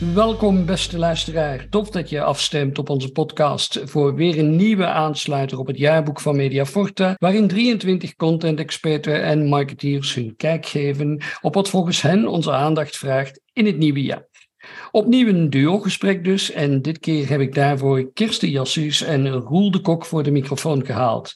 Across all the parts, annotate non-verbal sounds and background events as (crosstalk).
Welkom, beste luisteraar. Tof dat je afstemt op onze podcast voor weer een nieuwe aansluiter op het jaarboek van Mediaforta, waarin 23 content-experten en marketeers hun kijk geven op wat volgens hen onze aandacht vraagt in het nieuwe jaar. Opnieuw een duo-gesprek dus, en dit keer heb ik daarvoor Kirsten Jassus en Roel de Kok voor de microfoon gehaald.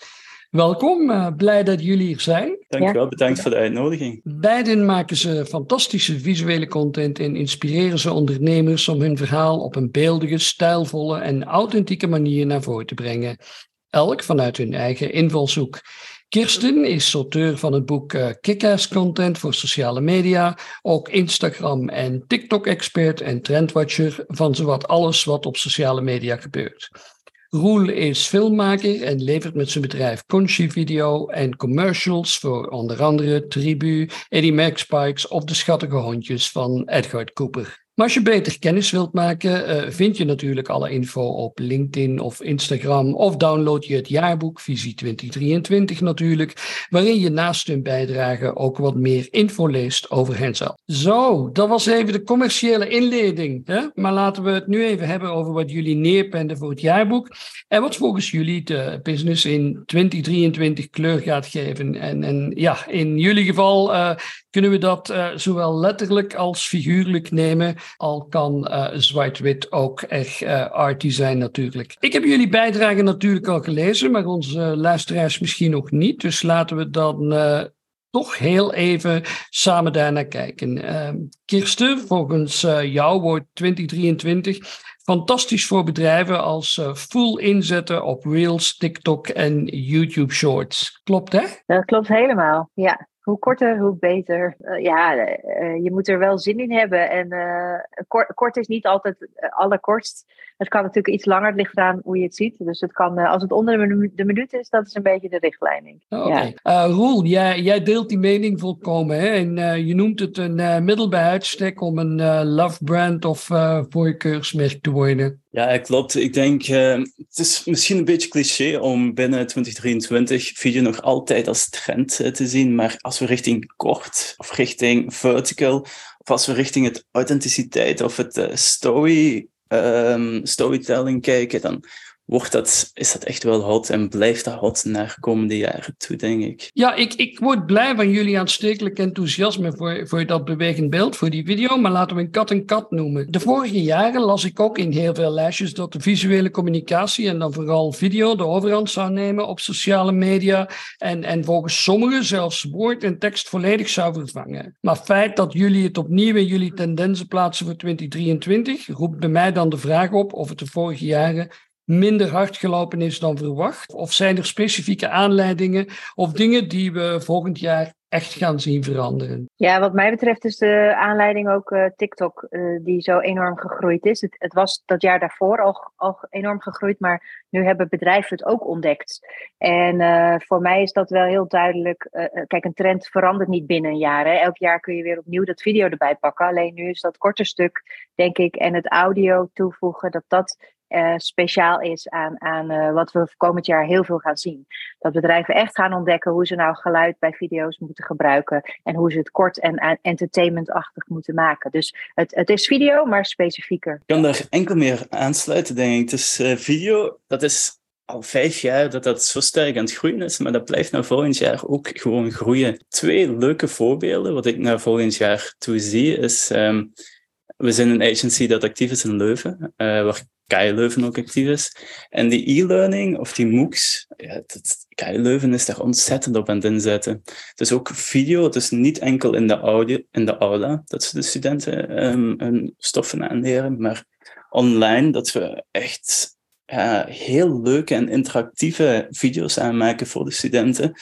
Welkom, uh, blij dat jullie hier zijn. Dankjewel, ja. bedankt voor de uitnodiging. Beiden maken ze fantastische visuele content en inspireren ze ondernemers om hun verhaal op een beeldige, stijlvolle en authentieke manier naar voren te brengen. Elk vanuit hun eigen invalshoek. Kirsten is auteur van het boek uh, Kick-Ass Content voor sociale media, ook Instagram en TikTok-expert en trendwatcher van zowat alles wat op sociale media gebeurt. Roel is filmmaker en levert met zijn bedrijf Conchi Video en commercials voor onder andere Tribu, Eddie Max of de schattige hondjes van Edgar Cooper. Maar als je beter kennis wilt maken, uh, vind je natuurlijk alle info op LinkedIn of Instagram of download je het jaarboek Visie 2023 natuurlijk, waarin je naast hun bijdrage ook wat meer info leest over henzelf. Zo, dat was even de commerciële inleiding. Hè? Maar laten we het nu even hebben over wat jullie neerpenden voor het jaarboek en wat volgens jullie de business in 2023 kleur gaat geven. En, en ja, in jullie geval uh, kunnen we dat uh, zowel letterlijk als figuurlijk nemen. Al kan uh, zwart-wit ook echt uh, arty zijn natuurlijk. Ik heb jullie bijdrage natuurlijk al gelezen, maar onze luisteraars misschien nog niet. Dus laten we dan toch heel even samen daarnaar kijken. Ehm, Kirsten, volgens jou wordt 2023 fantastisch voor bedrijven als full inzetten op Reels, TikTok en YouTube Shorts. Klopt hè? Dat klopt helemaal, ja. Hoe korter, hoe beter. Uh, ja, uh, je moet er wel zin in hebben. En kort, kort, is niet altijd allerkortst. Het kan natuurlijk iets langer. Het ligt eraan hoe je het ziet. Dus het kan, als het onder de, minu de minuut is, dat is een beetje de richtlijning. Oké. Okay. Ja. Roel, jij, jij, deelt die mening volkomen. Hè? En je noemt het een middel bij uitstek om een love brand of voorkeursmerk te worden. Ja, klopt. Ik denk, uh, het is misschien een beetje cliché om binnen 2023 video nog altijd als trend uh, te zien, maar als we richting kort of richting vertical, of als we richting het authenticiteit of het uh, story, um, storytelling kijken, dan wordt dat, is dat echt wel hot en blijft dat hot naar komende jaren toe, denk ik. Ja, ik, ik word blij van jullie aanstekelijk enthousiasme voor, voor dat bewegend beeld, voor die video, maar laten we een kat en kat noemen. De vorige jaren las ik ook in heel veel lijstjes dat de visuele communicatie en dan vooral video de overhand zou nemen op sociale media en, en volgens sommigen zelfs woord en tekst volledig zou vervangen. Maar feit dat jullie het opnieuw in jullie tendensen plaatsen voor 2023 roept bij mij dan de vraag op of het de vorige jaren minder hard gelopen is dan verwacht? Of zijn er specifieke aanleidingen of dingen die we volgend jaar echt gaan zien veranderen? Ja, wat mij betreft is de aanleiding ook uh, TikTok, uh, die zo enorm gegroeid is. Het, het, was dat jaar daarvoor al, al enorm gegroeid, maar nu hebben bedrijven het ook ontdekt. En uh, voor mij is dat wel heel duidelijk. kijk, een trend verandert niet binnen een jaar. Hè. Elk jaar kun je weer opnieuw dat video erbij pakken. Alleen nu is dat korte stuk, denk ik, en het audio toevoegen, dat dat uh, speciaal is aan, aan uh, wat we komend jaar heel veel gaan zien. Dat bedrijven echt gaan ontdekken hoe ze nou geluid bij video's moeten gebruiken en hoe ze het kort en entertainmentachtig moeten maken. Dus het, het is video, maar specifieker. Ik kan daar enkel meer aansluiten, denk ik. Dus uh, video, dat is al vijf jaar dat dat zo sterk aan het groeien is, maar dat blijft naar volgend jaar ook gewoon groeien. Twee leuke voorbeelden wat ik naar volgend jaar toe zie, is... Um, we zijn een agency dat actief is in Leuven, uh, waar KU Leuven ook actief is. En die e-learning of die MOOCs, ja, dat, Leuven is daar ontzettend op aan het inzetten. Dus ook video, dus niet enkel in de, audio, in de aula dat ze de studenten um, hun stoffen aanleren, maar online dat we echt heel leuke en interactieve video's aanmaken voor de studenten.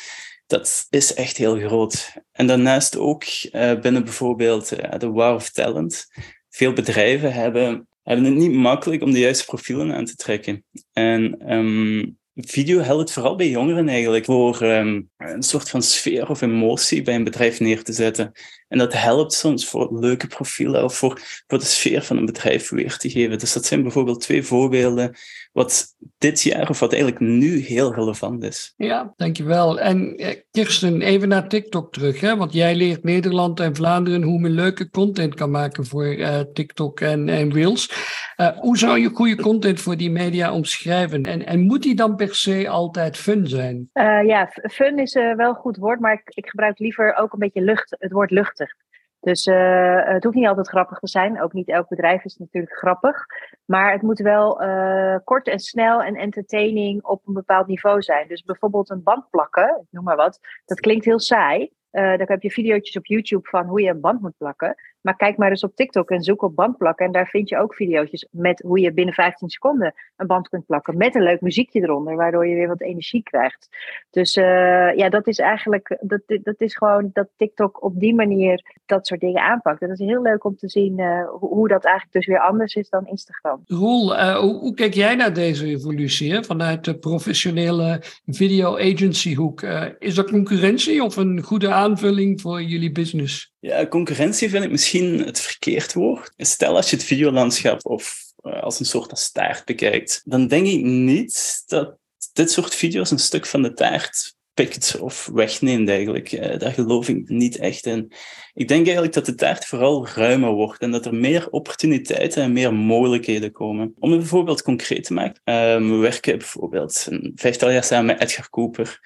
Dat is echt heel groot. En daarnaast ook uh, binnen bijvoorbeeld de Wow of Talent. Veel bedrijven hebben hebben het niet makkelijk om de juiste profielen aan te trekken. En um, video helpt vooral bij jongeren eigenlijk voor ehm, een soort van sfeer of emotie bij een bedrijf neer te zetten. En dat helpt soms voor leuke profielen of voor, voor de sfeer van een bedrijf weer te geven. Dus dat zijn bijvoorbeeld twee voorbeelden wat dit jaar of wat eigenlijk nu heel relevant is. Ja, dankjewel. En eh, Kirsten, even naar TikTok terug. Hè? Want jij leert Nederland en Vlaanderen hoe men leuke content kan maken voor uh, TikTok en, en Reels. Uh, hoe zou je goede content voor die media omschrijven? En, en moet die dan per se altijd fun zijn? ja, fun is wel een goed woord, maar ik, ik gebruik liever ook een beetje lucht, het woord luchtig. Dus uh, het hoeft niet altijd grappig te zijn. Ook niet elk bedrijf is natuurlijk grappig. Maar het moet wel uh, kort en snel en entertaining op een bepaald niveau zijn. Dus bijvoorbeeld een band plakken, noem maar wat. Dat klinkt heel saai. Uh, dan heb je video's op YouTube van hoe je een band moet plakken. Maar kijk maar eens op TikTok en zoek op bandplakken. En daar vind je ook video's met hoe je binnen 15 seconden een band kunt plakken. Met een leuk muziekje eronder, waardoor je weer wat energie krijgt. Dus uh, ja, dat is eigenlijk, dat, dat is gewoon dat TikTok op die manier dat soort dingen aanpakt. En dat is heel leuk om te zien uh, hoe, dat eigenlijk dus weer anders is dan Instagram. Roel, uh, hoe, hoe, kijk jij naar deze evolutie hè? vanuit de professionele video agency hoek? is dat concurrentie of een goede aanvulling voor jullie business? Ja, concurrentie vind ik misschien het verkeerd woord. Stel als je het videolandschap of uh, als een soort van staart bekijkt, dan denk ik niet dat dit soort video's een stuk van de taart pikt of wegneemt eigenlijk. Uh, daar geloof ik niet echt in. Ik denk eigenlijk dat de taart vooral ruimer wordt en dat er meer opportuniteiten en meer mogelijkheden komen. Om het bijvoorbeeld concreet te maken, uh, we werken bijvoorbeeld een vijftal jaar samen met Edgar Cooper.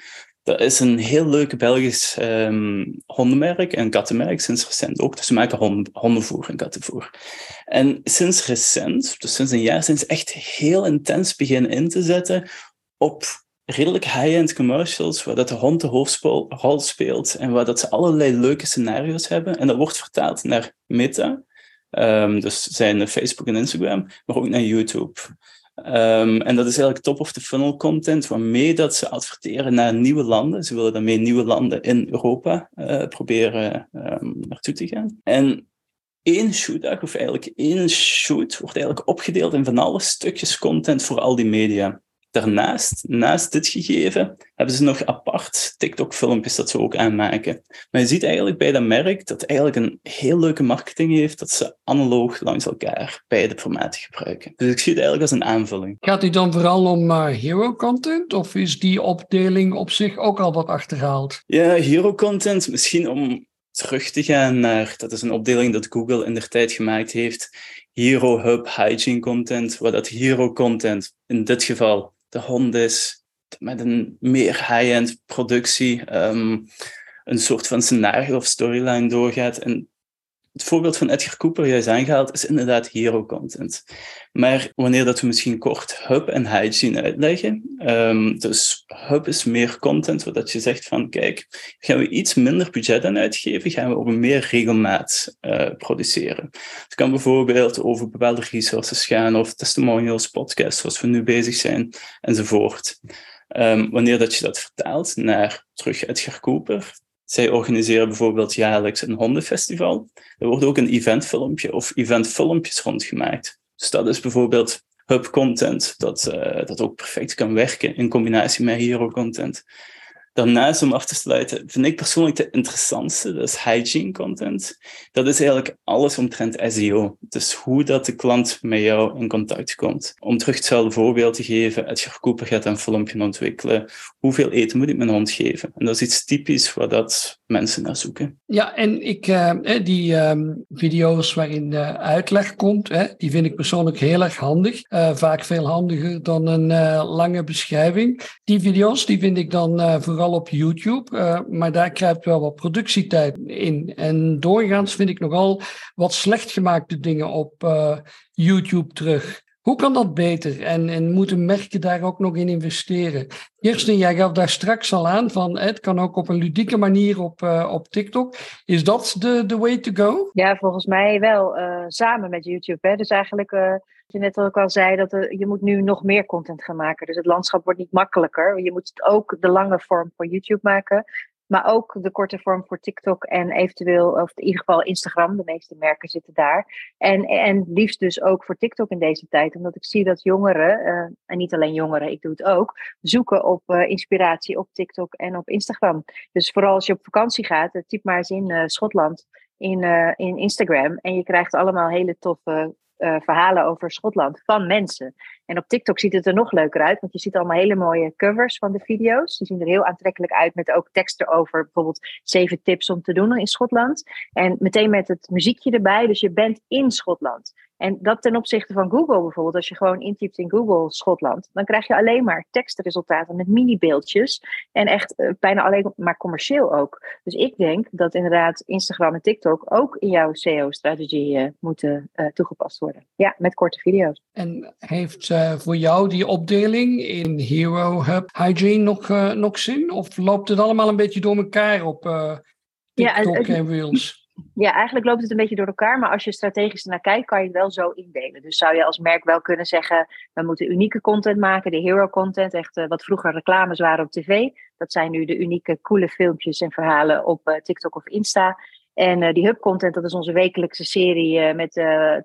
Dat is een heel leuk Belgisch um, hondenmerk en kattenmerk, sinds recent ook. Dus ze maken hond, hondenvoer en kattenvoer. En sinds recent, dus sinds een jaar, zijn ze echt heel intens beginnen in te zetten op redelijk high-end commercials, waar dat de hond de hoofdrol speelt en waar dat ze allerlei leuke scenario's hebben. En dat wordt vertaald naar Meta, um, dus zijn Facebook en Instagram, maar ook naar YouTube. Um, en dat is eigenlijk top of the funnel content, waarmee dat ze adverteren naar nieuwe landen. Ze willen daarmee nieuwe landen in Europa uh, proberen um, naartoe te gaan. En één shootdag, of eigenlijk één shoot, wordt eigenlijk opgedeeld in van alle stukjes content voor al die media. Daarnaast, naast dit gegeven, hebben ze nog apart TikTok-filmpjes dat ze ook aanmaken. Maar je ziet eigenlijk bij dat merk dat eigenlijk een heel leuke marketing heeft, dat ze analoog langs elkaar beide formaten gebruiken. Dus ik zie het eigenlijk als een aanvulling. Gaat die dan vooral om uh, hero-content, of is die opdeling op zich ook al wat achterhaald? Ja, hero-content misschien om terug te gaan naar, dat is een opdeling dat Google in de tijd gemaakt heeft, Hero Hub Hygiene Content, waar dat hero content in dit geval de hond is met een meer high-end productie um, een soort van scenario of storyline doorgaat. En het voorbeeld van Edgar Cooper, juist aangehaald, is inderdaad hero content. Maar wanneer dat we misschien kort hub en hygiene uitleggen, um, dus hub is meer content, zodat je zegt van kijk, gaan we iets minder budget aan uitgeven, gaan we op een meer regelmaat uh, produceren. Het kan bijvoorbeeld over bepaalde resources gaan of testimonials, podcasts, zoals we nu bezig zijn, enzovoort. Um, wanneer dat je dat vertaalt naar terug Edgar Cooper, zij organiseren bijvoorbeeld jaarlijks een hondenfestival. Er wordt ook een eventfilmpje of eventfilmpjes rondgemaakt. Dus dat is bijvoorbeeld hub content, dat, uh, dat ook perfect kan werken in combinatie met hero content. Daarnaast, om af te sluiten, vind ik persoonlijk de interessantste, dat is hygiene content. Dat is eigenlijk alles omtrent SEO. Dus hoe dat de klant met jou in contact komt. Om terug hetzelfde voorbeeld te geven, Edgar Cooper gaat een filmpje ontwikkelen. Hoeveel eten moet ik mijn hond geven? En dat is iets typisch waar dat mensen naar zoeken. Ja, en ik, uh, die uh, video's waarin uitleg komt, die vind ik persoonlijk heel erg handig. Uh, vaak veel handiger dan een uh, lange beschrijving. Die video's die vind ik dan vooral op YouTube, maar daar kruipt wel wat productietijd in. En doorgaans vind ik nogal wat slecht gemaakte dingen op YouTube terug. Hoe kan dat beter? En, en moeten merken daar ook nog in investeren? Kirsten, jij gaf daar straks al aan van het kan ook op een ludieke manier op, uh, op TikTok. Is dat de, de way to go? Ja, volgens mij wel. Uh, samen met YouTube. Hè? Dus eigenlijk, uh, je net ook al zei, dat je moet nu nog meer content gaan maken. Dus het landschap wordt niet makkelijker. Je moet ook de lange vorm voor YouTube maken. Maar ook de korte vorm voor TikTok en eventueel, of in ieder geval Instagram. De meeste merken zitten daar. En, en liefst dus ook voor TikTok in deze tijd. Omdat ik zie dat jongeren, uh, en niet alleen jongeren, ik doe het ook, zoeken op uh, inspiratie op TikTok en op Instagram. Dus vooral als je op vakantie gaat, uh, typ maar eens in Schotland in, in Instagram. En je krijgt allemaal hele toffe verhalen over Schotland van mensen. En op TikTok ziet het er nog leuker uit, want je ziet allemaal hele mooie covers van de video's. Die zien er heel aantrekkelijk uit met ook tekst erover, bijvoorbeeld zeven tips om te doen in Schotland. En meteen met het muziekje erbij, dus je bent in Schotland. En dat ten opzichte van Google bijvoorbeeld, als je gewoon intypt in Google Schotland, dan krijg je alleen maar tekstresultaten met mini-beeldjes. En echt uh, bijna alleen maar commercieel ook. Dus ik denk dat inderdaad Instagram en TikTok ook in jouw SEO-strategie uh, moeten uh, toegepast worden. Ja, met korte video's. En heeft voor jou die opdeling in Hero, Hub, Hygiene nog, nog zin? Of loopt het allemaal een beetje door elkaar op TikTok ja, en Reels? Ja, eigenlijk loopt het een beetje door elkaar, maar als je strategisch naar kijkt, kan je het wel zo indelen. Dus zou je als merk wel kunnen zeggen, we moeten unieke content maken, de hero content, echt wat vroeger reclames waren op tv. Dat zijn nu de unieke, coole filmpjes en verhalen op TikTok of Insta. En uh, die hub content, dat is onze wekelijkse serie met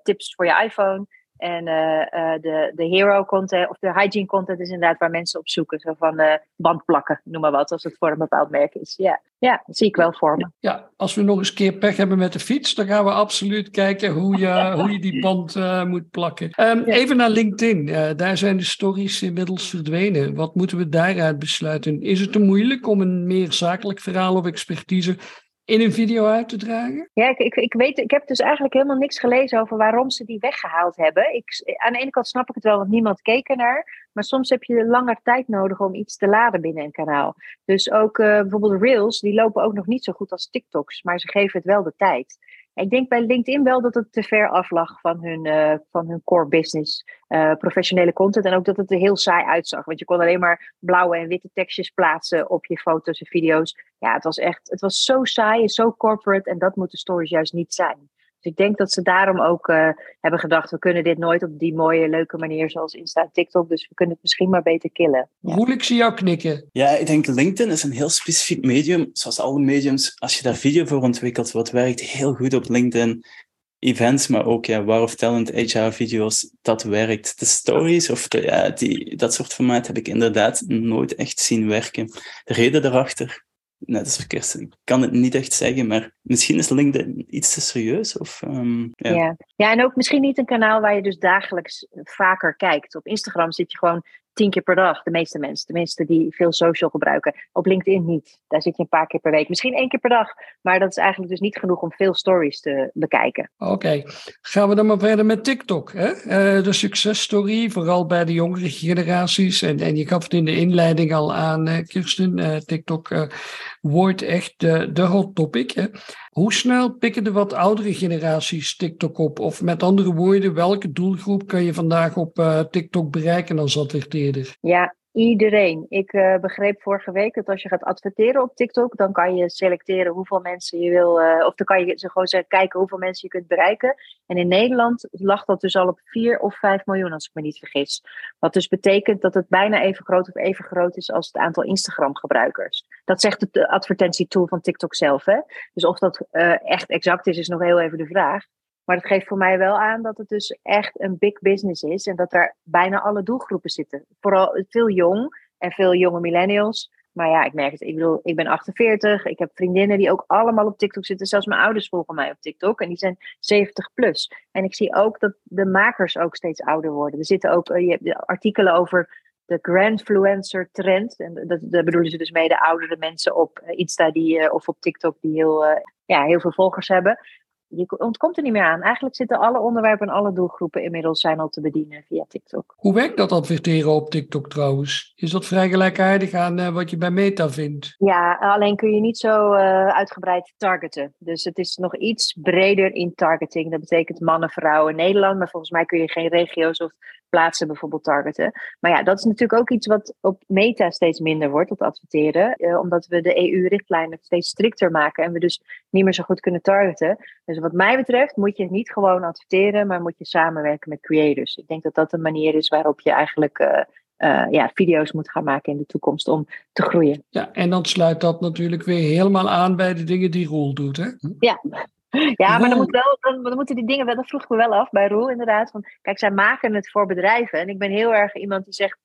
tips voor je iPhone. En uh, uh, de, de hero content, of de hygiene content is inderdaad waar mensen op zoeken. Zo van uh, bandplakken, noem maar wat, als het voor een bepaald merk is. Ja, ja dat zie ik wel voor me. Ja, als we nog eens keer pech hebben met de fiets, dan gaan we absoluut kijken hoe je, (laughs) hoe je die band moet plakken. Um, ja. Even naar LinkedIn. daar zijn de stories inmiddels verdwenen. Wat moeten we daaruit besluiten? Is het te moeilijk om een meer zakelijk verhaal of expertise in een video uit te dragen? Ja, ik, ik, ik, weet, ik heb dus eigenlijk helemaal niks gelezen over waarom ze die weggehaald hebben. Ik, aan de ene kant snap ik het wel, want niemand keek ernaar. Maar soms heb je langer tijd nodig om iets te laden binnen een kanaal. Dus ook uh, bijvoorbeeld Reels, die lopen ook nog niet zo goed als TikToks. Maar ze geven het wel de tijd. Ik denk bij LinkedIn wel dat het te ver af lag van hun, uh, van hun core business, uh, professionele content. En ook dat het er heel saai uitzag. Want je kon alleen maar blauwe en witte tekstjes plaatsen op je foto's en video's. Ja, het was echt, het was zo saai en zo corporate. En dat moeten stories juist niet zijn. Dus ik denk dat ze daarom ook uh, hebben gedacht, we kunnen dit nooit op die mooie, leuke manier zoals Insta TikTok. Dus we kunnen het misschien maar beter killen. Ja. Roel, ik zie jou knikken. Ja, ik denk LinkedIn is een heel specifiek medium. Zoals alle mediums, als je daar video voor ontwikkelt, wat werkt heel goed op LinkedIn. Events, maar ook ja, War of Talent, HR-video's, dat werkt. De stories of de, ja, die, dat soort formaat heb ik inderdaad nooit echt zien werken. De reden daarachter net als verkeerd. Ik kan het niet echt zeggen, maar misschien is LinkedIn iets te serieus. Of, um, ja. ja. Ja. en ook misschien niet een kanaal waar je dus dagelijks vaker kijkt. Op Instagram zit je gewoon tien keer per dag, de meeste mensen. De die veel social gebruiken. Op LinkedIn niet. Daar zit je een paar keer per week. Misschien één keer per dag. Maar dat is eigenlijk dus niet genoeg om veel stories te bekijken. Oké, gaan we dan maar verder met TikTok. Hè? Uh, de successtory, vooral bij de jongere generaties. En, en je gaf het in de inleiding al aan, uh, Kirsten. Uh, TikTok wordt echt de, de hot topic. Hè? Hoe snel pikken de wat oudere generaties TikTok op? Of met andere woorden, welke doelgroep kan je vandaag op uh, TikTok bereiken als adverteerder? Ja, Iedereen. Ik uh, begreep vorige week dat als je gaat adverteren op TikTok, dan kan je selecteren hoeveel mensen je wil, uh, of dan kan je gewoon zeggen, kijken hoeveel mensen je kunt bereiken. En in Nederland lag dat dus al op 4 of 5 miljoen, als ik me niet vergis. Wat dus betekent dat het bijna even groot of even groot is als het aantal Instagram-gebruikers. Dat zegt de advertentietool van TikTok zelf. Hè? Dus of dat uh, echt exact is, is nog heel even de vraag. Maar het geeft voor mij wel aan dat het dus echt een big business is en dat er bijna alle doelgroepen zitten. Vooral veel jong en veel jonge millennials. Maar ja, ik merk het. Ik bedoel, ik ben 48. Ik heb vriendinnen die ook allemaal op TikTok zitten. Zelfs mijn ouders volgen mij op TikTok. En die zijn 70 plus. En ik zie ook dat de makers ook steeds ouder worden. Er zitten ook uh, je hebt artikelen over de grandfluencer trend. En dat, daar bedoelen ze dus mee de oudere mensen op eh, Insta die, uh, of op TikTok die heel, uh, ja, heel veel volgers hebben je ontkomt er niet meer aan. Eigenlijk zitten alle onderwerpen en alle doelgroepen inmiddels zijn al te bedienen via TikTok. Hoe werkt dat adverteren op TikTok trouwens? Is dat vrij gelijkaardig aan wat je bij Meta vindt? Ja, alleen kun je niet zo uh, uitgebreid targeten. Dus het is nog iets breder in targeting. Dat betekent mannen, vrouwen, Nederland. Maar volgens mij kun je geen regio's of plaatsen bijvoorbeeld targeten. Maar ja, dat is natuurlijk ook iets wat op Meta steeds minder wordt, dat adverteren. Uh, omdat we de EU-richtlijnen steeds strikter maken en we dus niet meer zo goed kunnen targeten. Dus wat mij betreft moet je niet gewoon adverteren, maar moet je samenwerken met creators. Ik denk dat dat een manier is waarop je eigenlijk uh, ja, video's moet gaan maken in de toekomst om te groeien. Ja, en dan sluit dat natuurlijk weer helemaal aan bij de dingen die Roel doet. Hè? Ja, ja, maar dan, moet wel, dan, dan, moeten die dingen wel, dat vroeg ik me wel af bij Roel inderdaad. Van, kijk, zij maken het voor bedrijven. En ik ben heel erg iemand die zegt,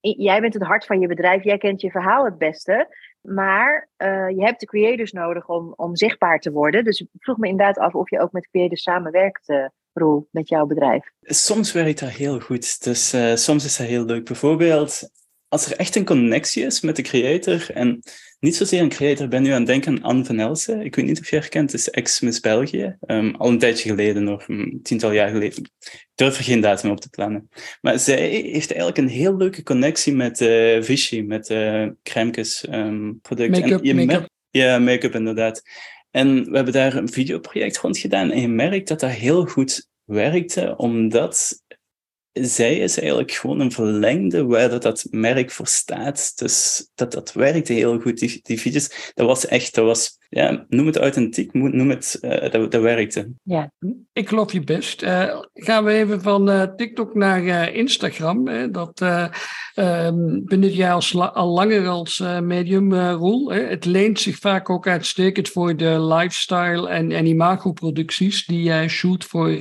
jij bent het hart van je bedrijf, jij kent je verhaal het beste. Maar uh, je hebt de creators nodig om, om zichtbaar te worden. Dus ik vroeg me inderdaad af of je ook met creators samenwerkt, uh, Roel, met jouw bedrijf. Soms werkt dat heel goed. Dus uh, soms is dat heel leuk. Bijvoorbeeld, als er echt een connectie is met de creator en niet zozeer een creator, ik ben nu aan het denken aan Anne van Elsen. Ik weet niet of je haar kent, is ex-Miss België. Um, al een tijdje geleden, nog een tiental jaar geleden. Ik durf er geen datum op te plannen. Maar zij heeft eigenlijk een heel leuke connectie met uh, Vichy, met uh, Kremkes um, product. Make-up, make Ja, make-up inderdaad. En we hebben daar een videoproject rond gedaan en je merkt dat dat heel goed werkte, omdat zij is eigenlijk gewoon een verlengde waar dat, dat merk voor staat. Dus dat, dat werkte heel goed, die, die video's. Dat was echt, dat was, ja, noem het authentiek, noem het, uh, dat, dat werkte. Ja. Ik geloof je best. Uh, gaan we even van uh, TikTok naar Instagram. Hè? Dat um, benut jij als al langer als medium, Roel. Hè? Het leent zich vaak ook uitstekend voor de lifestyle en, en imago-producties die jij shoot voor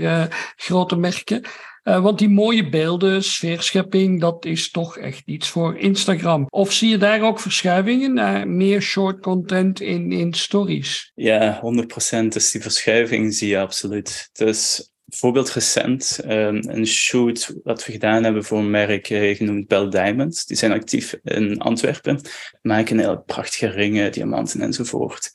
grote merken. Uh, want die mooie beelden, sfeerschepping, dat is toch echt iets voor Instagram. Of zie je daar ook verschuivingen naar meer short content in, in stories? Ja, 100%. Dus die verschuiving zie je absoluut. Dus bijvoorbeeld recent um, een shoot wat we gedaan hebben voor een merk uh, genoemd Bell Diamonds. Die zijn actief in Antwerpen, maken heel prachtige ringen, diamanten enzovoort.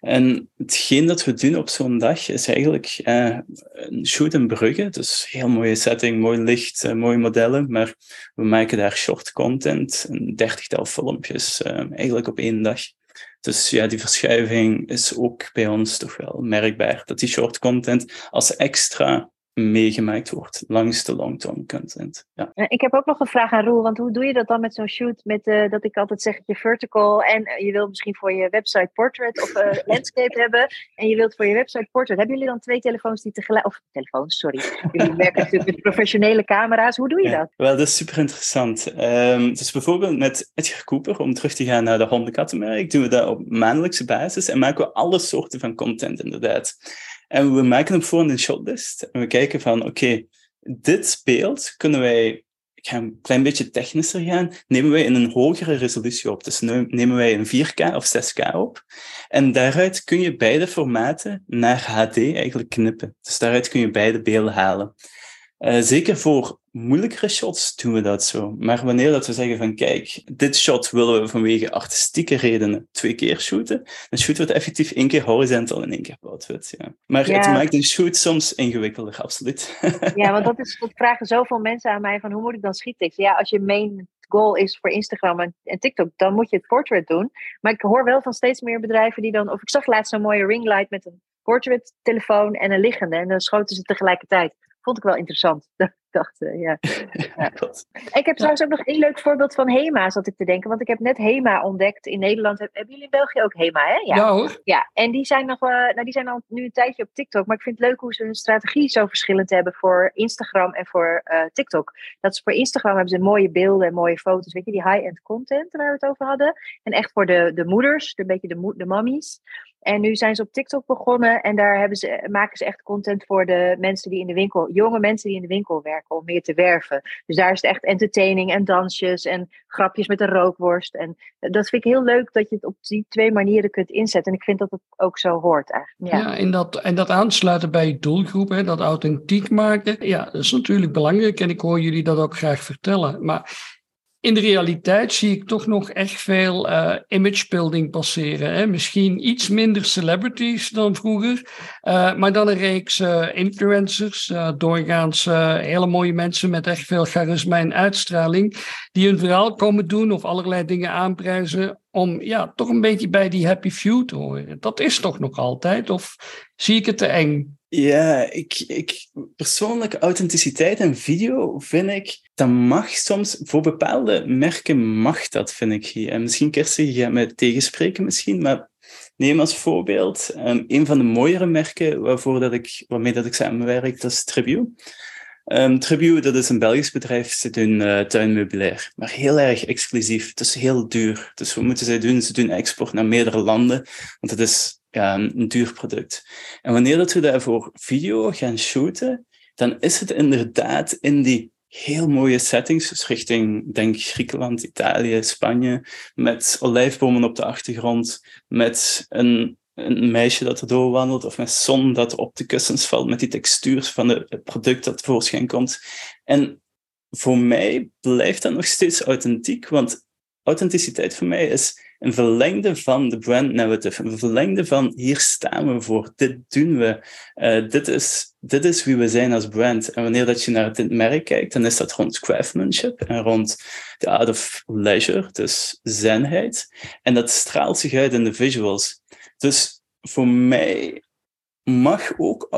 En hetgeen dat we doen op zo'n dag is eigenlijk uh, een shoot in Brugge. Dus heel mooie setting, mooi licht, uh, mooie modellen. Maar we maken daar short content, een dertigtal filmpjes, eigenlijk op één dag. Dus ja, die verschuiving is ook bij ons toch wel merkbaar. Dat die short content als extra meegemaakt wordt langs de long-term content. Ja. Ik heb ook nog een vraag aan Roel, want hoe doe je dat dan met zo'n shoot? Met uh, dat ik altijd zeg je vertical en je wilt misschien voor je website portrait of uh, (laughs) landscape hebben en je wilt voor je website portrait. Hebben jullie dan twee telefoons die tegelijk, of telefoons, sorry. Jullie (laughs) werken natuurlijk met professionele camera's. Hoe doe je dat? Wel, dat is super interessant. Um, dus bijvoorbeeld met Edgar Cooper, om terug te gaan naar de hondenkattenmerk, doen we dat op maandelijkse basis en maken we alle soorten van content inderdaad. En we maken hem voor een shotlist. En we kijken van, oké, dit beeld kunnen wij, ik ga een klein beetje technischer gaan, nemen wij in een hogere resolutie op. Dus nemen wij een 4K of 6K op. En daaruit kun je beide formaten naar HD eigenlijk knippen. Dus daaruit kun je beide beelden halen. Uh, zeker voor moeilijkere shots doen we dat zo. Maar wanneer dat we zeggen van kijk, dit shot willen we vanwege artistieke redenen twee keer shooten, dan shooten we het effectief één keer horizontal en één keer blootwit. Ja. Maar het maakt een shoot soms ingewikkelder, absoluut. (laughs) ja, want dat, is, dat vragen zoveel mensen aan mij van hoe moet ik dan schieten? Ja, als je main goal is voor Instagram en, en, TikTok, dan moet je het portrait doen. Maar ik hoor wel van steeds meer bedrijven die dan, of ik zag laatst een mooie ringlight met een portrait telefoon en een liggende en dan schoten ze tegelijkertijd vond ik wel interessant. (laughs) dacht, uh, ja. (laughs) ja. Ik heb trouwens ook nog één leuk voorbeeld van HEMA, zat ik te denken. Want ik heb net HEMA ontdekt in Nederland. Hebben jullie in België ook HEMA, hè? Ja, ja hoor. Ja, en die zijn, nog, uh, nou, die zijn al nu een tijdje op TikTok. Maar ik vind het leuk hoe ze hun strategie zo verschillend hebben voor Instagram en voor uh, TikTok. Dat ze voor Instagram hebben ze mooie beelden en mooie foto's. Weet je, die high-end content waar we het over hadden. En echt voor de, de moeders, een beetje de, de mommies. En nu zijn ze op TikTok begonnen en daar hebben ze, maken ze echt content voor de mensen die in de winkel, jonge mensen die in de winkel werken, om meer te werven. Dus daar is het echt entertaining en dansjes en grapjes met een rookworst. En dat vind ik heel leuk dat je het op die twee manieren kunt inzetten. En ik vind dat het ook zo hoort eigenlijk. Ja, ja en, dat, en dat aansluiten bij je doelgroep, dat authentiek maken, ja, dat is natuurlijk belangrijk. En ik hoor jullie dat ook graag vertellen. Maar in de realiteit zie ik toch nog echt veel uh, imagebuilding passeren. Hè? Misschien iets minder celebrities dan vroeger, uh, maar dan een reeks uh, influencers, doorgaans hele mooie mensen met echt veel charisma en uitstraling, die hun verhaal komen doen of allerlei dingen aanprijzen om ja, toch een beetje bij die happy few te horen. Dat is toch nog altijd, of zie ik het te eng? Ja, ik, ik persoonlijke authenticiteit en video vind ik, dat mag soms, voor bepaalde merken mag dat, vind ik. En misschien Kirsten, je gaat me tegenspreken misschien, maar neem als voorbeeld um, een van de mooiere merken waarvoor dat ik, waarmee dat ik samenwerk, dat is Tribute. Um, Tribute, dat is een Belgisch bedrijf, ze doen uh, tuinmeubilair, maar heel erg exclusief. Het is heel duur. Dus wat moeten zij doen? Ze doen export naar meerdere landen, want het is ja, een, een duur product. En wanneer dat we daarvoor video gaan shooten, dan is het inderdaad in die heel mooie settings, dus richting, denk Griekenland, Italië, Spanje, met olijfbomen op de achtergrond, met een, een meisje dat er doorwandelt, of met zon dat op de kussens valt, met die textuur van het product dat tevoorschijn komt. En voor mij blijft dat nog steeds authentiek, want authenticiteit voor mij is een verlengde van de brand narrative, een verlengde van hier staan we voor, dit doen we, uh, dit, is, dit is wie we zijn als brand. En wanneer dat je naar dit merk kijkt, dan is dat rond craftsmanship en rond the art of leisure, dus zenheid. En dat straalt zich uit in de visuals. Dus voor mij mag ook.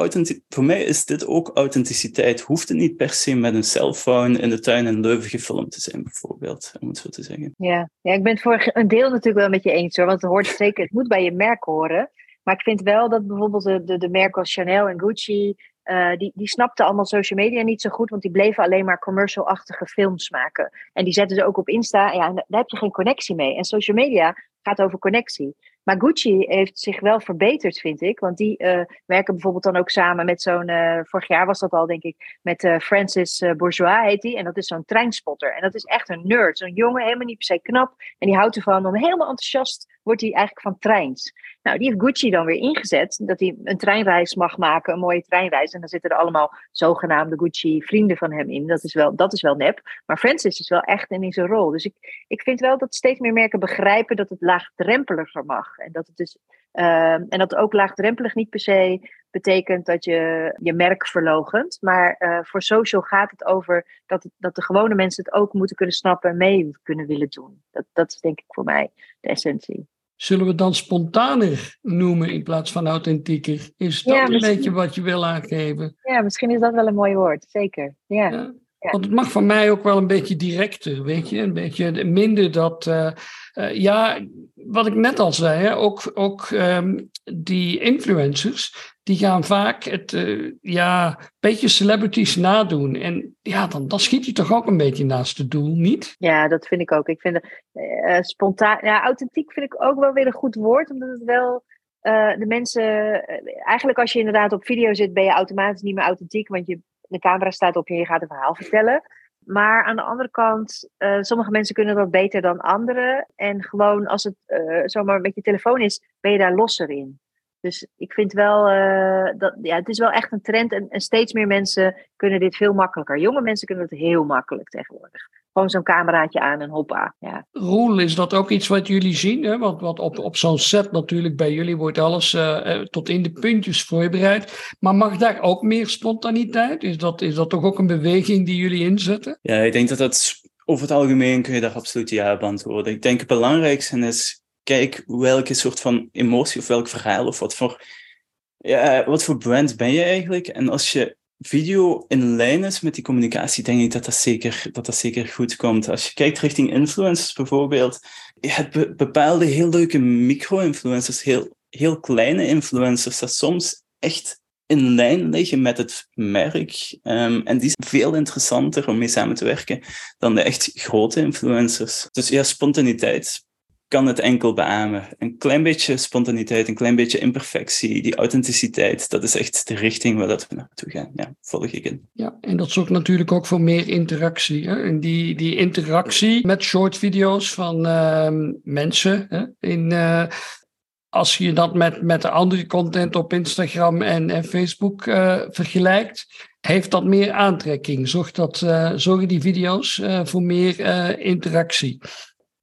Voor mij is dit ook authenticiteit. Hoeft het niet per se met een cellphone in de tuin in Leuven gefilmd te zijn, bijvoorbeeld, om het zo te zeggen. Ja, ja ik ben het voor een deel natuurlijk wel met je eens hoor. Want het hoort zeker, het moet bij je merk horen. Maar ik vind wel dat bijvoorbeeld de, de, merken als Chanel en Gucci. Uh, die, die snapten allemaal social media niet zo goed, want die bleven alleen maar commercial-achtige films maken. En die zetten ze ook op Insta. Ja, daar heb je geen connectie mee. En social media gaat over connectie. Maar Gucci heeft zich wel verbeterd, vind ik. Want die uh, werken bijvoorbeeld dan ook samen met zo'n. Uh, vorig jaar was dat al, denk ik. Met uh, Francis Bourgeois heet die. En dat is zo'n treinspotter. En dat is echt een nerd. Zo'n jongen, helemaal niet per se knap. En die houdt ervan om helemaal enthousiast. Wordt hij eigenlijk van treins. Nou, die heeft Gucci dan weer ingezet. Dat hij een treinreis mag maken. Een mooie treinreis. En dan zitten er allemaal zogenaamde Gucci-vrienden van hem in. Dat is, wel, dat is wel nep. Maar Francis is wel echt in zijn rol. Dus ik, ik vind wel dat steeds meer merken begrijpen dat het laagdrempeliger mag. En dat het dus uh, en dat ook laagdrempelig niet per se betekent dat je je merk verlogent. Maar uh, voor social gaat het over dat, het, dat de gewone mensen het ook moeten kunnen snappen en mee kunnen willen doen. Dat, dat is denk ik voor mij de essentie. Zullen we het dan spontaner noemen in plaats van authentieker? Is dat ja, een beetje wat je wil aangeven? Ja, misschien is dat wel een mooi woord, zeker. ja. ja. Ja. Want het mag van mij ook wel een beetje directer, weet je. Een beetje minder dat... Uh, uh, ja, wat ik net al zei, hè, ook, ook um, die influencers... die gaan vaak het, uh, ja, beetje celebrities nadoen. En ja, dan, dan schiet je toch ook een beetje naast het doel, niet? Ja, dat vind ik ook. Ik vind spontaan... Ja, authentiek vind ik ook wel weer een goed woord, omdat het wel... de mensen, eigenlijk als je inderdaad op video zit, ben je automatisch niet meer authentiek, want je de camera staat op je en je gaat een verhaal vertellen. Maar aan de andere kant, uh, sommige mensen kunnen dat beter dan anderen. En gewoon als het uh, zomaar met je telefoon is, ben je daar losser in. Dus ik vind wel, uh, dat ja, het is wel echt een trend. En, en, steeds meer mensen kunnen dit veel makkelijker. Jonge mensen kunnen het heel makkelijk tegenwoordig. Gewoon zo'n cameraatje aan en hoppa. Ja. Roel, is dat ook iets wat jullie zien? Hè? Want, want op, op zo'n set natuurlijk bij jullie wordt alles uh, tot in de puntjes voorbereid. Maar mag daar ook meer spontaniteit? Is dat, is dat toch ook een beweging die jullie inzetten? Ja, ik denk dat dat over het algemeen kun je daar absoluut ja op antwoorden. Ik denk het belangrijkste is, kijk welke soort van emotie of welk verhaal of wat voor, ja, wat voor brand ben je eigenlijk? En als je video in lijn is met die communicatie, denk ik dat dat zeker, dat dat zeker goed komt. Als je kijkt richting influencers bijvoorbeeld, je hebt bepaalde heel leuke micro-influencers, heel, heel kleine influencers, dat soms echt in lijn liggen met het merk. Um, en die zijn veel interessanter om mee samen te werken dan de echt grote influencers. Dus ja, spontaniteit kan het enkel beamen. Een klein beetje spontaniteit, een klein beetje imperfectie, die authenticiteit, dat is echt de richting waar dat we naartoe gaan. Ja, volg ik in. Ja, en dat zorgt natuurlijk ook voor meer interactie. Hè? En die, die interactie met short video's van uh, mensen hè? in... Uh, als je dat met, met de andere content op Instagram en, en Facebook uh, vergelijkt, heeft dat meer aantrekking. Zorgt, dat, uh, zorgen die video's voor meer interactie.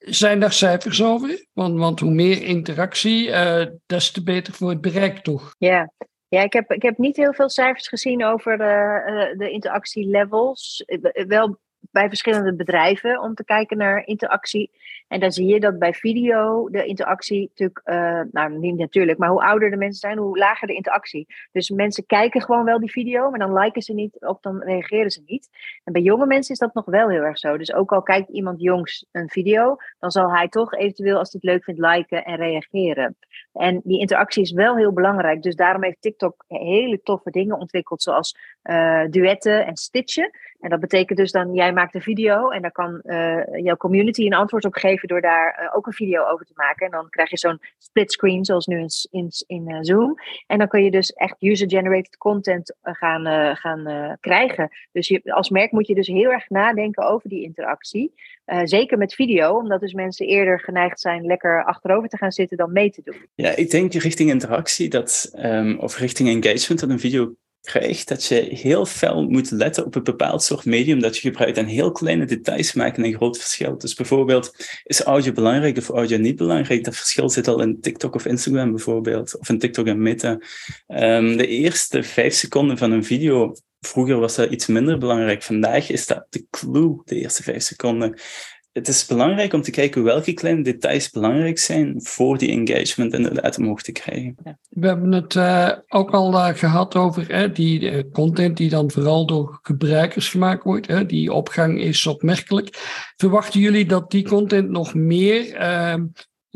Zijn daar cijfers over? Want, want hoe meer interactie, uh, des te beter voor het bereik, toch? Ja, ja ik, heb, ik heb niet heel veel cijfers gezien over uh, de interactielevels. Wel bij verschillende bedrijven om te kijken naar interactie. En dan zie je dat bij video de interactie natuurlijk, uh, nou niet natuurlijk, maar hoe ouder de mensen zijn, hoe lager de interactie. Dus mensen kijken gewoon wel die video, maar dan liken ze niet of dan reageren ze niet. En bij jonge mensen is dat nog wel heel erg zo. Dus ook al kijkt iemand jongs een video, dan zal hij toch eventueel, als hij het leuk vindt, liken en reageren. En die interactie is wel heel belangrijk. Dus daarom heeft TikTok hele toffe dingen ontwikkeld, zoals uh, duetten en stitchen. En dat betekent dus dan, jij maakt een video en dan kan uh, jouw community een antwoord op geven door daar uh, ook een video over te maken. En dan krijg je zo'n split screen, zoals nu in, in, in uh, Zoom. En dan kun je dus echt user-generated content gaan, gaan krijgen. Dus als merk moet je dus heel erg nadenken over die interactie. zeker met video, omdat dus mensen eerder geneigd zijn lekker achterover te gaan zitten dan mee te doen. Ja, ik denk richting interactie dat, um, of richting engagement dat een video krijgt, dat je heel fel moet letten op een bepaald soort medium dat je gebruikt. En heel kleine details maken een groot verschil. Dus bijvoorbeeld, is audio belangrijk of audio niet belangrijk? Dat verschil zit al in TikTok of Instagram bijvoorbeeld, of in TikTok en Meta. Um, de eerste vijf seconden van een video Vroeger was dat iets minder belangrijk. Vandaag is dat de clue, de eerste vijf seconden het is belangrijk om te kijken welke kleine details belangrijk zijn voor die engagement inderdaad omhoog te krijgen. We hebben het uh, ook al uh, gehad over die uh, content die dan vooral door gebruikers gemaakt wordt. die opgang is opmerkelijk. Verwachten jullie dat die content nog meer ehm,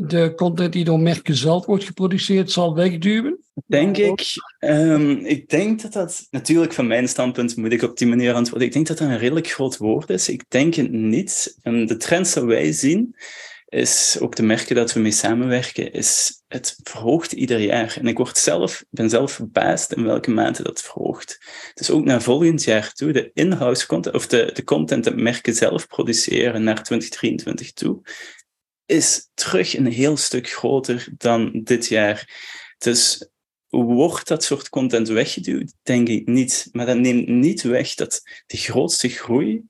de content die door merken zelf wordt geproduceerd zal wegduwen? Denk ik. Um, ik denk dat dat, natuurlijk van mijn standpunt moet ik op die manier antwoorden. Ik denk dat dat een redelijk groot woord is. Ik denk het niet. Um, de trends die wij zien, is ook de merken dat we mee samenwerken, is het verhoogt ieder jaar. En ik word zelf, ben zelf verbaasd in welke mate dat verhoogt. Dus ook naar volgend jaar toe, de in-house content, of de, de content dat merken zelf produceren naar 2023 toe, is terug een heel stuk groter dan dit jaar. Dus wordt dat soort content weggeduwd? Denk ik niet. Maar dat neemt niet weg dat de grootste groei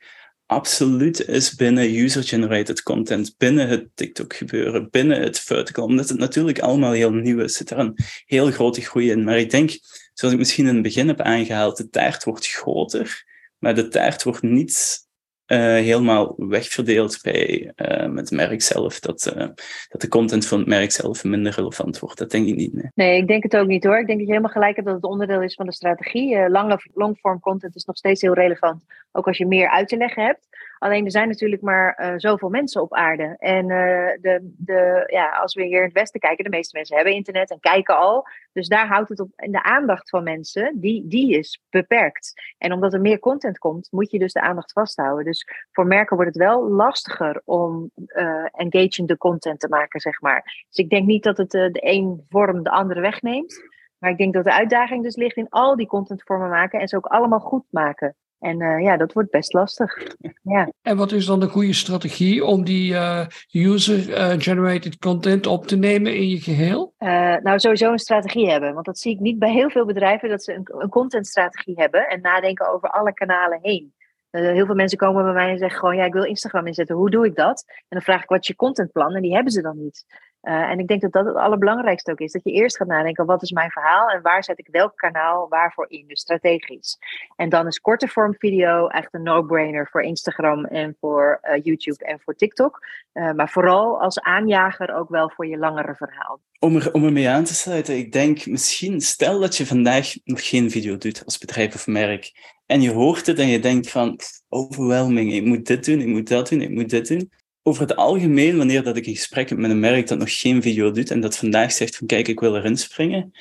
absoluut is binnen user-generated content, binnen het TikTok gebeuren, binnen het vertical. Omdat het natuurlijk allemaal heel nieuw is, zit er een heel grote groei in. Maar ik denk, zoals ik misschien in het begin heb aangehaald, de taart wordt groter, maar de taart wordt niet helemaal wegverdeeld bij uh, het merk zelf. Dat, uh, dat de content van het merk zelf minder relevant wordt. Dat denk ik niet. Nee. nee, ik denk het ook niet hoor. Ik denk dat je helemaal gelijk hebt dat het onderdeel is van de strategie. lange longform content is nog steeds heel relevant. Ook als je meer uit te leggen hebt. Alleen er zijn natuurlijk maar uh, zoveel mensen op aarde. En uh, de, de, ja, als we hier in het Westen kijken, de meeste mensen hebben internet en kijken al. Dus daar houdt het op. En de aandacht van mensen, die, die is beperkt. En omdat er meer content komt, moet je dus de aandacht vasthouden. Dus voor merken wordt het wel lastiger om uh, engaging content te maken, zeg maar. Dus ik denk niet dat het de een vorm de andere wegneemt. Maar ik denk dat de uitdaging dus ligt in al die contentvormen maken en ze ook allemaal goed maken. En uh, ja, dat wordt best lastig. Ja. En wat is dan de goede strategie om die uh, user-generated content op te nemen in je geheel? Uh, nou, sowieso een strategie hebben. Want dat zie ik niet bij heel veel bedrijven, dat ze een, een contentstrategie hebben en nadenken over alle kanalen heen. heel veel mensen komen bij mij en zeggen gewoon, ja, ik wil Instagram inzetten. Hoe doe ik dat? En dan vraag ik, wat is je contentplan? En die hebben ze dan niet. Uh, en ik denk dat dat het allerbelangrijkste ook is. Dat je eerst gaat nadenken, wat is mijn verhaal en waar zet ik welk kanaal waarvoor in, dus strategisch. En dan is korte vorm video echt een no-brainer voor Instagram en voor uh, YouTube en voor TikTok. Uh, maar vooral als aanjager ook wel voor je langere verhaal. Om er, om ermee aan te sluiten, ik denk misschien, stel dat je vandaag nog geen video doet als bedrijf of merk. En je hoort het en je denkt van, overwhelming, ik moet dit doen, ik moet dat doen, ik moet dit doen over het algemeen, wanneer dat ik een gesprek heb met een merk dat nog geen video doet en dat vandaag zegt van kijk, ik wil erin springen,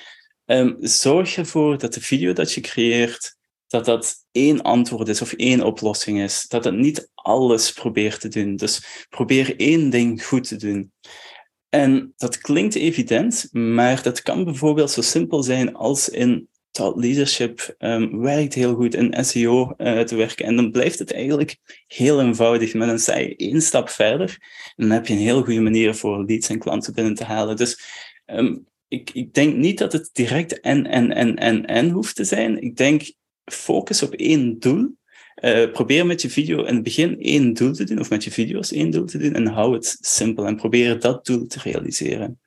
um, zorg ervoor dat de video dat je creëert, dat dat één antwoord is of één oplossing is. Dat het niet alles probeert te doen. Dus probeer één ding goed te doen. En dat klinkt evident, maar dat kan bijvoorbeeld zo simpel zijn als in leadership um, werkt heel goed in SEO uh, te werken. En dan blijft het eigenlijk heel eenvoudig. Maar dan sta je één stap verder. En dan heb je een heel goede manier voor leads en klanten binnen te halen. Dus um, ik, ik denk niet dat het direct en, en, en, en, en hoeft te zijn. Ik denk focus op één doel. Uh, probeer met je video in het begin één doel te doen, of met je video's één doel te doen, en hou het simpel en probeer dat doel te realiseren.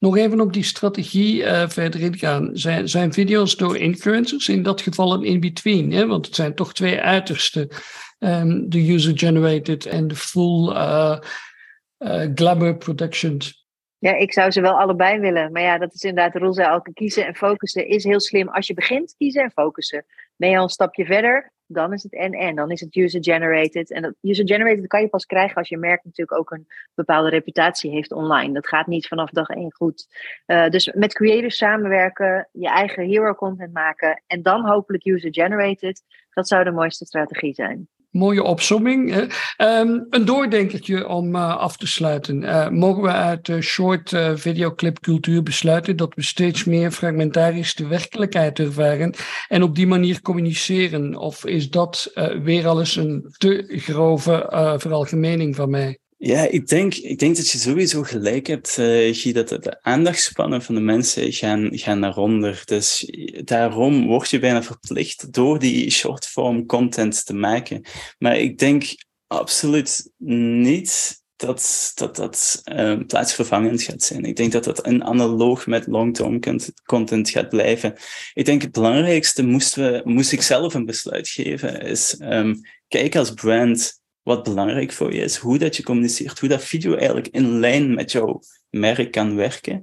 Nog even op die strategie uh, verder ingaan. Zijn, zijn video's door influencers in dat geval een in-between? Want het zijn toch twee uitersten. um, de user-generated en de full uh, glamour productions? Ja, ik zou ze wel allebei willen. Maar ja, dat is inderdaad de rol. Elke kiezen en focussen is heel slim. Als je begint, kiezen en focussen. Ben je al een stapje verder, dan is het en-en. Dan is het user-generated. En dat user-generated kan je pas krijgen als je merk natuurlijk ook een bepaalde reputatie heeft online. Dat gaat niet vanaf dag één goed. Uh, dus met creators samenwerken, je eigen hero content maken en dan hopelijk user-generated. Dat zou de mooiste strategie zijn. Mooie opsomming. Um, een doordenkertje om uh, af te sluiten. Uh, mogen we uit de short uh, videoclip cultuur besluiten dat we steeds meer fragmentarisch de werkelijkheid ervaren en op die manier communiceren? Of is dat weer alles een te grove veralgemening van mij? Ja, ik denk, ik denk dat je sowieso gelijk hebt, uh, Guy, dat de aandachtspannen van de mensen gaan, gaan naar onder. Dus daarom word je bijna verplicht door die shortform content te maken. Maar ik denk absoluut niet dat dat, dat um, plaatsvervangend gaat zijn. Ik denk dat dat een analoog met long-term content gaat blijven. Ik denk het belangrijkste moest, we, moest ik zelf een besluit geven, is um, kijk als brand wat belangrijk voor je is, hoe dat je communiceert, hoe dat video eigenlijk in lijn met jouw merk kan werken.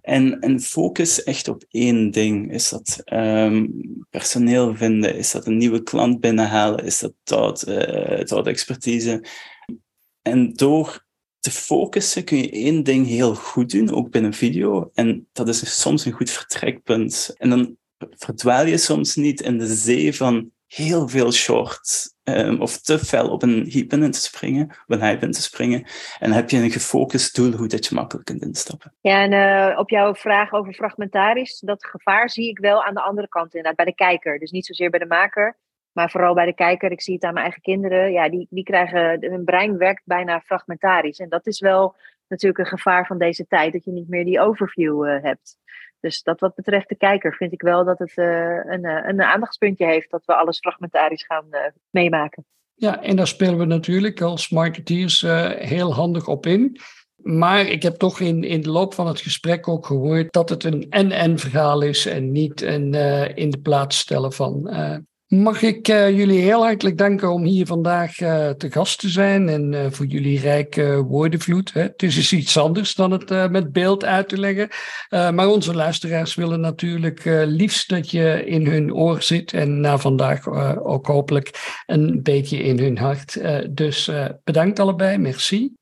En, en focus echt op één ding. Is dat um, personeel vinden? Is dat een nieuwe klant binnenhalen? Is dat dat, uh, expertise? En door te focussen kun je één ding heel goed doen, ook binnen video. En dat is soms een goed vertrekpunt. En dan verdwaal je soms niet in de zee van heel veel shorts um, of te fel op een hype in te springen, op een hype in te springen. En dan heb je een gefocust doel hoe dat je makkelijk kunt instappen. Ja, en uh, op jouw vraag over fragmentarisch, dat gevaar zie ik wel aan de andere kant inderdaad, bij de kijker. Dus niet zozeer bij de maker, maar vooral bij de kijker. Ik zie het aan mijn eigen kinderen. Ja, die, die krijgen, hun brein werkt bijna fragmentarisch. En dat is wel natuurlijk een gevaar van deze tijd, dat je niet meer die overview uh, hebt. Dus dat wat betreft de kijker vind ik wel dat het uh, een, eh, een aandachtspuntje heeft dat we alles fragmentarisch gaan uh, meemaken. Ja, en daar spelen we natuurlijk als marketeers heel handig op in. Maar ik heb toch in, in de loop van het gesprek ook gehoord dat het een en-en verhaal is en niet een in de plaats stellen van Mag ik uh, jullie heel hartelijk danken om hier vandaag uh, te gast te zijn en uh, voor jullie rijke woordenvloed. Hè. Het is iets anders dan het met beeld uit te leggen. maar onze luisteraars willen natuurlijk liefst dat je in hun oor zit en na vandaag ook hopelijk een beetje in hun hart. dus bedankt allebei, merci.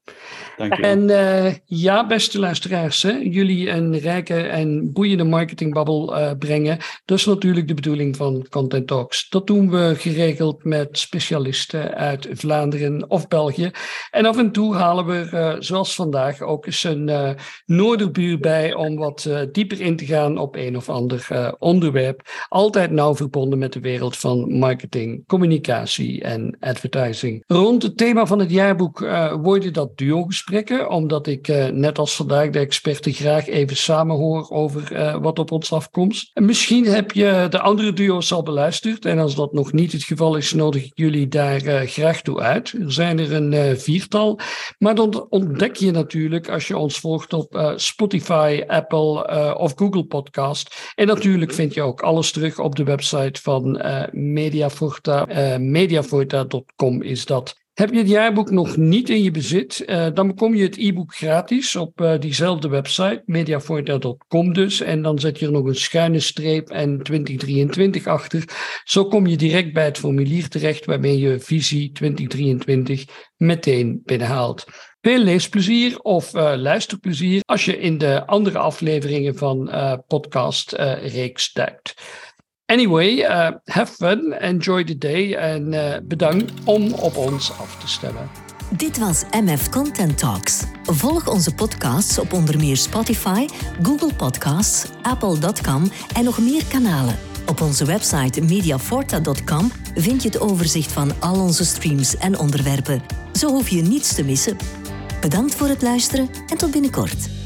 En uh, ja, beste luisteraars, hè, jullie een rijke en boeiende marketingbabbel uh, brengen. Dat is natuurlijk de bedoeling van Content Talks. Dat doen we geregeld met specialisten uit Vlaanderen of België. En af en toe halen we, uh, zoals vandaag, ook eens een Noorderbuur bij om wat dieper in te gaan op een of ander onderwerp. Altijd nauw verbonden met de wereld van marketing, communicatie en advertising. Rond het thema van het jaarboek worden dat duo-gesprekken, omdat ik uh, net als vandaag de experten graag even samenhoor over uh, wat op ons afkomt. En misschien heb je de andere duo's al beluisterd en als dat nog niet het geval is, nodig ik jullie daar uh, graag toe uit. Er zijn er een viertal, maar dan ontdek je natuurlijk als je ons volgt op Spotify, Apple of Google Podcast. En natuurlijk vind je ook alles terug op de website van Mediaforta. mediaforta.com is dat. Heb je het jaarboek nog niet in je bezit, uh, dan bekom je het e-book gratis op uh, diezelfde website, mediaforta.com dus. En dan zet je er nog een schuine streep en 2023 achter. Zo kom je direct bij het formulier terecht waarmee je visie 2023 meteen binnenhaalt. Veel leesplezier of uh, luisterplezier als je in de andere afleveringen van podcast reeks duikt. Anyway, uh, have fun, enjoy the day en uh, bedankt om op ons af te stemmen. Dit was MF Content Talks. Volg onze podcasts op onder meer Spotify, Google Podcasts, Apple.com en nog meer kanalen. Op onze website mediaforta.com vind je het overzicht van al onze streams en onderwerpen. Zo hoef je niets te missen. Bedankt voor het luisteren en tot binnenkort.